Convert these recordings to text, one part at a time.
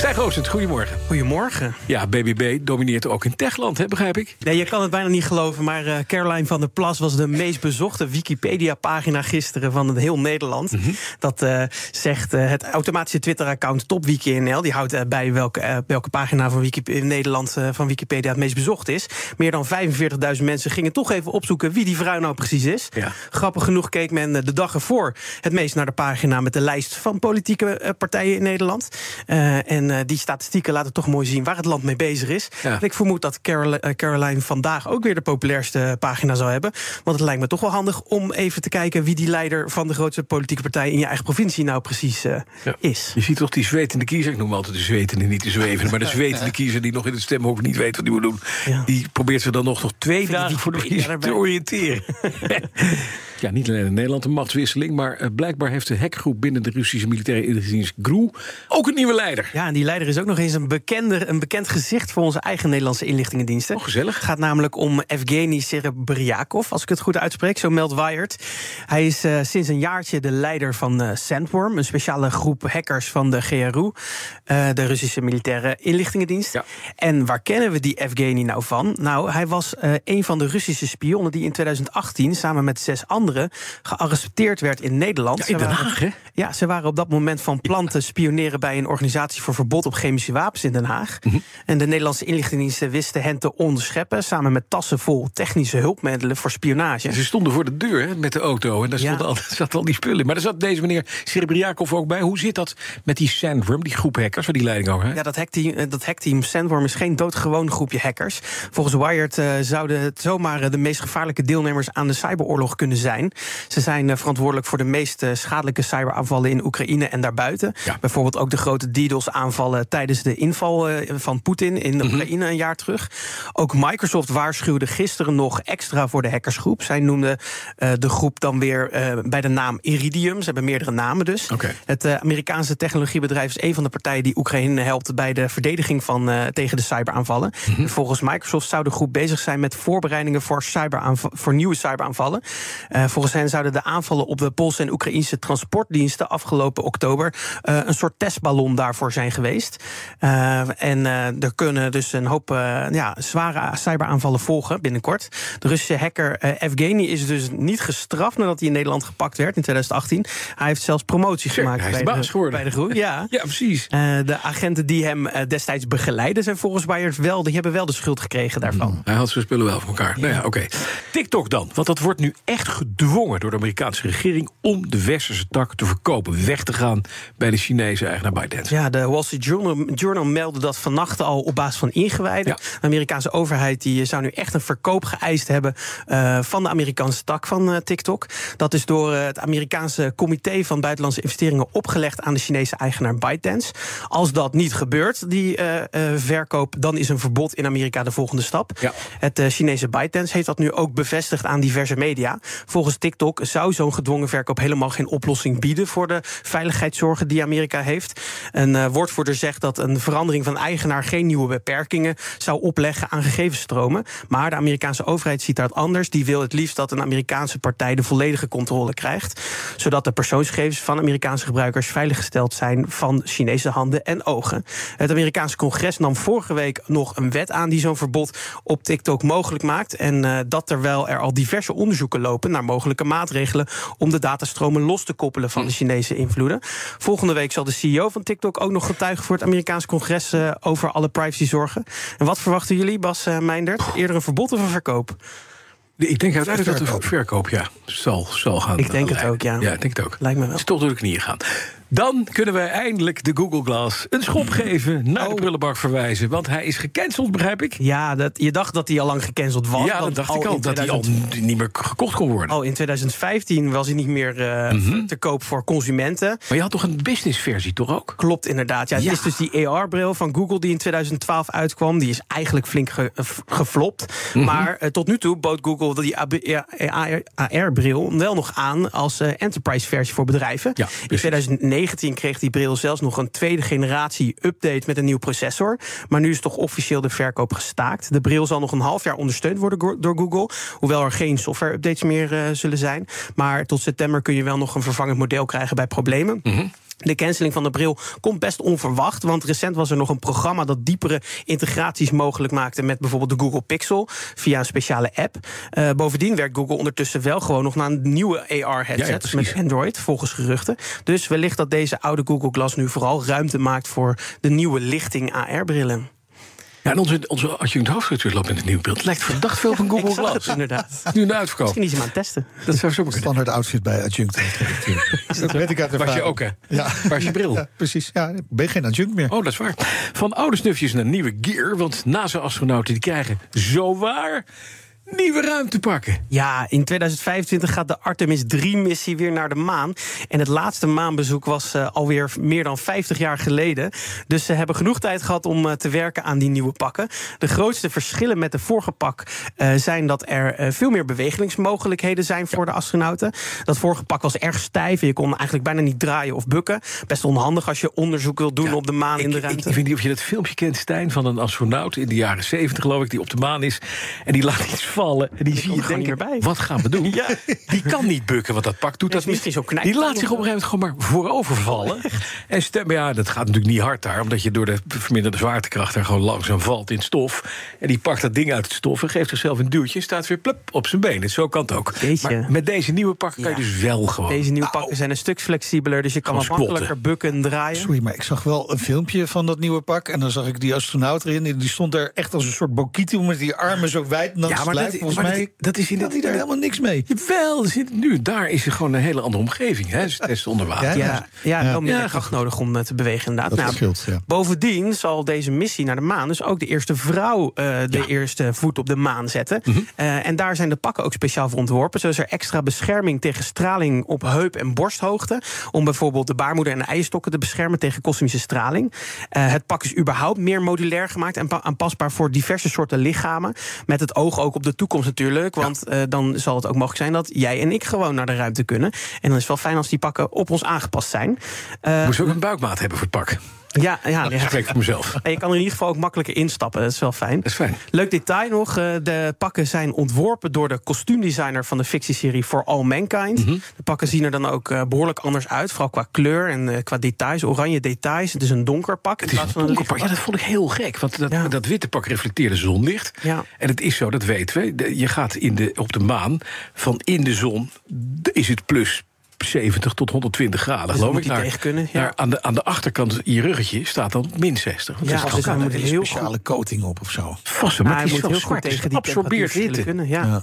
Stijn Oostend, goedemorgen. Goedemorgen. Ja, BBB domineert ook in Techland, hè, begrijp ik? Nee, je kan het bijna niet geloven, maar uh, Caroline van der Plas was de meest bezochte Wikipedia-pagina gisteren van het heel Nederland. Mhm. Dat uh, zegt uh, het automatische Twitter-account TopWikiNL. Die houdt bij welke, welke pagina van Wiki in Nederland van Wikipedia het meest bezocht is. Meer dan 45.000 mensen gingen toch even opzoeken wie die vrouw nou precies is. Ja. Grappig genoeg keek men de dag ervoor het meest naar de pagina met de lijst van politieke partijen in Nederland. en die statistieken laten toch mooi zien waar het land mee bezig is. Ja. Ik vermoed dat Carol Caroline vandaag ook weer de populairste pagina zal hebben. Want het lijkt me toch wel handig om even te kijken wie die leider van de grootste politieke partij in je eigen provincie nou precies uh, ja. is. Je ziet toch die zwetende kiezer, ik noem altijd de zwetende, niet de zwevende, maar de zwetende kiezer die nog in het stemhok niet weet wat hij moet doen, Ja. die probeert zich dan nog, nog twee dagen voor de verkiezing te oriënteren. ja, niet alleen in Nederland een machtswisseling, maar uh, blijkbaar heeft de hackgroep binnen de Russische militaire inlichtingendienst GRU ook een nieuwe leider. Ja, en die leider is ook nog eens een, bekende, een bekend gezicht voor onze eigen Nederlandse inlichtingendiensten. Oh, gezellig. Het gaat namelijk om Evgeny Serebriakov, als ik het goed uitspreek, zo meldt Wired. Hij is uh, sinds een jaartje de leider van uh, Sandworm, een speciale groep hackers van de GRU, uh, de Russische militaire inlichtingendienst. Ja. En waar kennen we die Evgeny nou van? Nou, hij was een van de Russische spionnen die in 2018 samen met zes anderen gearresteerd werd in Nederland. Ja, in Den Haag, hè? Ja, ze waren op dat moment van plan te spioneren bij een organisatie voor verbod op chemische wapens in Den Haag. Mhm. En de Nederlandse inlichtingendiensten wisten hen te onderscheppen, samen met tassen vol technische hulpmiddelen voor spionage. Ze stonden voor de deur hè, met de auto en daar Ja. al, zaten al die spullen. Maar daar zat deze meneer Serebriakov ook bij. Hoe zit dat met die Sandworm, die groep hackers, waar die leiding over? Ja, dat hackteam, eh, dat hackteam Sandworm is geen doodgewoon groepje hackers. Volgens Wired uh, zouden het zomaar uh, de meest gevaarlijke deelnemers aan de cyberoorlog kunnen zijn. Ze zijn uh, verantwoordelijk voor de meest schadelijke cyberaanvallen in Oekraïne en daarbuiten. Ja. Bijvoorbeeld ook de grote DDoS-aanvallen tijdens de inval eh, van Poetin in Oekraïne een jaar terug. Ook Microsoft waarschuwde gisteren nog extra voor de hackersgroep. Zij noemden uh, de groep dan weer bij de naam Iridium. Ze hebben meerdere namen dus. Het Amerikaanse technologiebedrijf is een van de partijen die Oekraïne helpt bij de verdediging van tegen de cyberaanvallen. Mhm. Volgens Microsoft zou de groep bezig zijn met voorbereidingen voor, voor nieuwe cyberaanvallen. Uh, volgens hen zouden de aanvallen op de Poolse en Oekraïnse transportdiensten afgelopen oktober uh, een soort testballon daarvoor zijn geweest. Uh, en er kunnen dus een hoop ja, zware cyberaanvallen volgen binnenkort. De Russische hacker Evgeny is dus niet gestraft nadat hij in Nederland gepakt werd in 2018. Hij heeft zelfs promotie gemaakt hij is bij de baas de, geworden. bij de groep. Ja. Ja, precies. De agenten die hem destijds begeleiden zijn volgens Wired wel, die hebben wel de schuld gekregen daarvan. Hij had zijn spullen wel voor elkaar. Nou ja, oké. Okay. TikTok dan. Want dat wordt nu echt gedwongen door de Amerikaanse regering om de westerse tak te verkopen. Weg te gaan bij de Chinese eigenaar ByteDance. Ja, de Wall Street Journal, Journal meldde dat vannacht al op basis van ingewijden. Ja. De Amerikaanse overheid die zou nu echt een verkoop geëist hebben uh, van de Amerikaanse tak van uh, TikTok. Dat is door uh, het Amerikaanse Comité van Buitenlandse Investeringen opgelegd aan de Chinese eigenaar ByteDance. Als dat niet gebeurt, die verkoop, dan is een verbod in Amerika de volgende stap. Ja. Het Chinese ByteDance heeft dat nu ook bevestigd aan diverse media. Volgens TikTok zou zo'n gedwongen verkoop helemaal geen oplossing bieden voor de veiligheidszorgen die Amerika heeft. Een uh, woordvoerder zegt dat een verandering van eigenaar geen nieuwe beperkingen zou opleggen aan gegevensstromen. Maar de Amerikaanse overheid ziet dat anders. Die wil het liefst dat een Amerikaanse partij de volledige controle krijgt. Zodat de persoonsgegevens van Amerikaanse gebruikers veiliggesteld zijn van Chinese handen en ogen. Het Amerikaanse congres nam vorige week nog een wet aan die zo'n verbod op TikTok mogelijk maakt. En uh, dat terwijl er al diverse onderzoeken lopen naar maatregelen om de datastromen los te koppelen van de Chinese invloeden. Volgende week zal de CEO van TikTok ook nog getuigen voor het Amerikaanse congres uh, over alle privacyzorgen. En wat verwachten jullie, Bas uh, Meindert? Eerder een verbod of een verkoop? Ik denk uiteindelijk dat de verkoop ja, zal, zal gaan. Ik denk leiden. het ook, ja. Ja, ik denk het ook. Lijkt me wel. Het is toch door de knieën gaan. Dan kunnen wij eindelijk de Google Glass een schop geven, naar de prullenbak verwijzen. Want hij is gecanceld, begrijp ik? Ja, dat, je dacht dat hij al lang gecanceld was. Ja, dat dacht ik al. Dat hij al 2000 niet meer gekocht kon worden. Al in 2015 was hij niet meer eh, Mhm. te koop voor consumenten. Maar je had toch een businessversie, toch ook? Klopt inderdaad. Ja, het Ja. is dus die AR-bril van Google die in 2012 uitkwam. Die is eigenlijk flink ge- eh, geflopt. Mhm. Maar eh, tot nu toe bood Google die AR-bril wel nog aan als enterprise-versie voor bedrijven. Ja, in precies. 2019 kreeg die bril zelfs nog een tweede generatie update met een nieuw processor. Maar nu is toch officieel de verkoop gestaakt. De bril zal nog een half jaar ondersteund worden door Google. Hoewel er geen software-updates meer eh, zullen zijn. Maar tot september kun je wel nog een vervangend model krijgen bij problemen. De canceling van de bril komt best onverwacht. Want recent was er nog een programma dat diepere integraties mogelijk maakte met bijvoorbeeld de Google Pixel via een speciale app. Eh, bovendien werkt Google ondertussen wel gewoon nog naar een nieuwe ja, AR-headset met Android, volgens geruchten. Dus wellicht dat deze oude Google Glass nu vooral ruimte maakt voor de nieuwe lichting AR-brillen. Ja, en onze, onze adjunct loopt in het nieuwe beeld. Het lijkt verdacht veel van Google Glass. inderdaad. Nu een uitverkoop. Misschien is hij maar aan het testen. Dat zou zo kunnen. Standaard outfit bij adjunct. dat weet ik uit Was je ervaring. ook, hè? Ja. Waar is je bril? Ja, precies. Ja, ik ben geen adjunct meer. Oh, dat is waar. Van oude snufjes naar nieuwe gear. Want NASA-astronauten die krijgen zowaar nieuwe ruimte pakken. Ja, in 2025 gaat de Artemis 3-missie weer naar de maan. En het laatste maanbezoek was eh, alweer meer dan 50 jaar geleden. Dus ze hebben genoeg tijd gehad om eh, te werken aan die nieuwe pakken. De grootste verschillen met de vorige pak eh, zijn dat er veel meer bewegingsmogelijkheden zijn voor de astronauten. Dat vorige pak was erg stijf en je kon eigenlijk bijna niet draaien of bukken. Best onhandig als je onderzoek wilt doen op de maan in de Ik, ruimte. ik weet niet of je dat filmpje kent, Stijn, van een astronaut in de jaren 70, geloof ik, die op de maan is. En die laat iets vallen. En die zie je komt gewoon denken, niet meer bij. wat gaan we doen? Ja. Die kan niet bukken, want dat pak doet Ja, dat misschien niet. Die laat zich op een gegeven moment gewoon maar voorover vallen. En stem, ja, dat gaat natuurlijk niet hard daar, omdat je door de verminderde zwaartekracht er gewoon langzaam valt in het stof. En die pakt dat ding uit het stof en geeft zichzelf een duwtje en staat weer plup op zijn benen. Zo kan het ook. Maar met deze nieuwe pakken kan je dus wel gewoon. Deze nieuwe Au. pakken zijn een stuk flexibeler, dus je kan wat makkelijker bukken en draaien. Sorry, maar ik zag wel een filmpje van dat nieuwe pak. En dan zag ik die astronaut erin. En die stond daar echt als een soort bokito met die armen zo wijd. En dan Ja, maar dat- volgens maar mij dat- is in had het- hij daar helemaal niks mee. Er zit nu, daar is er gewoon een hele andere omgeving. Hè? Ze testen onder water. Ja, Ja, ja, wel Ja, kracht nodig om eh, te bewegen inderdaad. Dat Nou, ja. Bovendien zal deze missie naar de maan dus ook de eerste vrouw eh, de eerste voet op de maan zetten. Mhm. Eh, en daar zijn de pakken ook speciaal voor ontworpen. Zo is er extra bescherming tegen straling op heup- en borsthoogte. Om bijvoorbeeld de baarmoeder en de eierstokken te beschermen tegen kosmische straling. Eh, het pak is überhaupt meer modulair gemaakt en pa- aanpasbaar voor diverse soorten lichamen. Met het oog ook op de toekomst natuurlijk. Want eh, dan zal het ook mogelijk zijn dat jij en ik gewoon naar de ruimte kunnen. En dan is het wel fijn als die pakken op ons aangepast zijn. Eh, Moest ook een buikmaat hebben voor het pak. Ja, ja, spreek ik voor mezelf. En je kan er in ieder geval ook makkelijker instappen. Dat is wel fijn. Dat is fijn. Leuk detail nog. eh, De pakken zijn ontworpen door de kostuumdesigner van de fictieserie For All Mankind. Mhm. De pakken zien er dan ook eh, behoorlijk anders uit. Vooral qua kleur en eh, qua details. Oranje details. Het is een donker pak. Het is een donker pak. Ja, dat vond ik heel gek. Want dat, Ja. dat witte pak reflecteerde zonlicht. Ja. En het is zo, dat weten we. Je gaat in de, op de maan van in de zon is het plus 70 tot 120 graden, Dus geloof dat ik. Naar- tegen kunnen, ja. naar- aan, de, aan de achterkant, je ruggetje, staat dan min 60. Want Ja, dat is dus hij moet Een heel speciale coating op of zo. Vast, maar hij het is moet heel zwart, goed tegen die hitte. kunnen. Ja.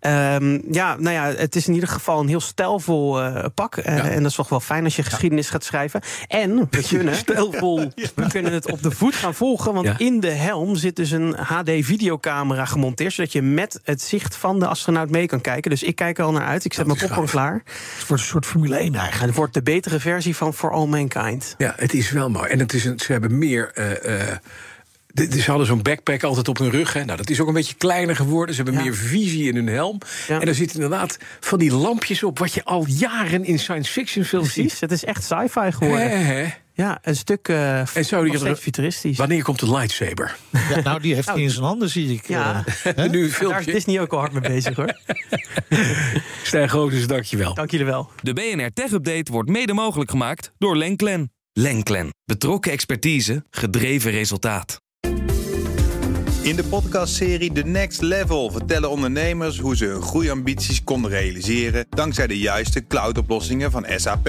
Ehm, ja, nou ja, het is in ieder geval een heel stijlvol eh, pak. Eh, Ja. En dat is toch wel fijn als je geschiedenis gaat schrijven. En we kunnen, Stijlvol. we kunnen het op de voet gaan volgen. Want Ja. in de helm zit dus een HD-videocamera gemonteerd. Zodat je met het zicht van de astronaut mee kan kijken. Dus ik kijk er al naar uit. Ik zet mijn is popcorn klaar. Het wordt een soort Formule 1 eigenlijk. En het wordt de betere versie van For All Mankind. Ja, het is wel mooi. En het is een, ze hebben meer. eh, eh, ze hadden zo'n backpack altijd op hun rug. Hè. Nou, dat is ook een beetje kleiner geworden. Ze hebben Ja. meer visie in hun helm. Ja. En er zitten inderdaad van die lampjes op... wat je al jaren in science fiction films ziet. Precies, het is echt sci-fi geworden. hè. Ja, een stuk uh, En er- futuristisch. Wanneer komt de lightsaber? Ja, nou, die heeft hij in zijn handen, zie ik. Ja. nu een Daar is filmpje. Disney ook al hard mee bezig hoor. Stijn Grootens, dankjewel. Dank jullie wel. De BNR Tech Update wordt mede mogelijk gemaakt door Lenklen. Lenklen. Betrokken expertise, gedreven resultaat. In de podcastserie The Next Level vertellen ondernemers hoe ze hun groeiambities konden realiseren dankzij de juiste cloudoplossingen van SAP.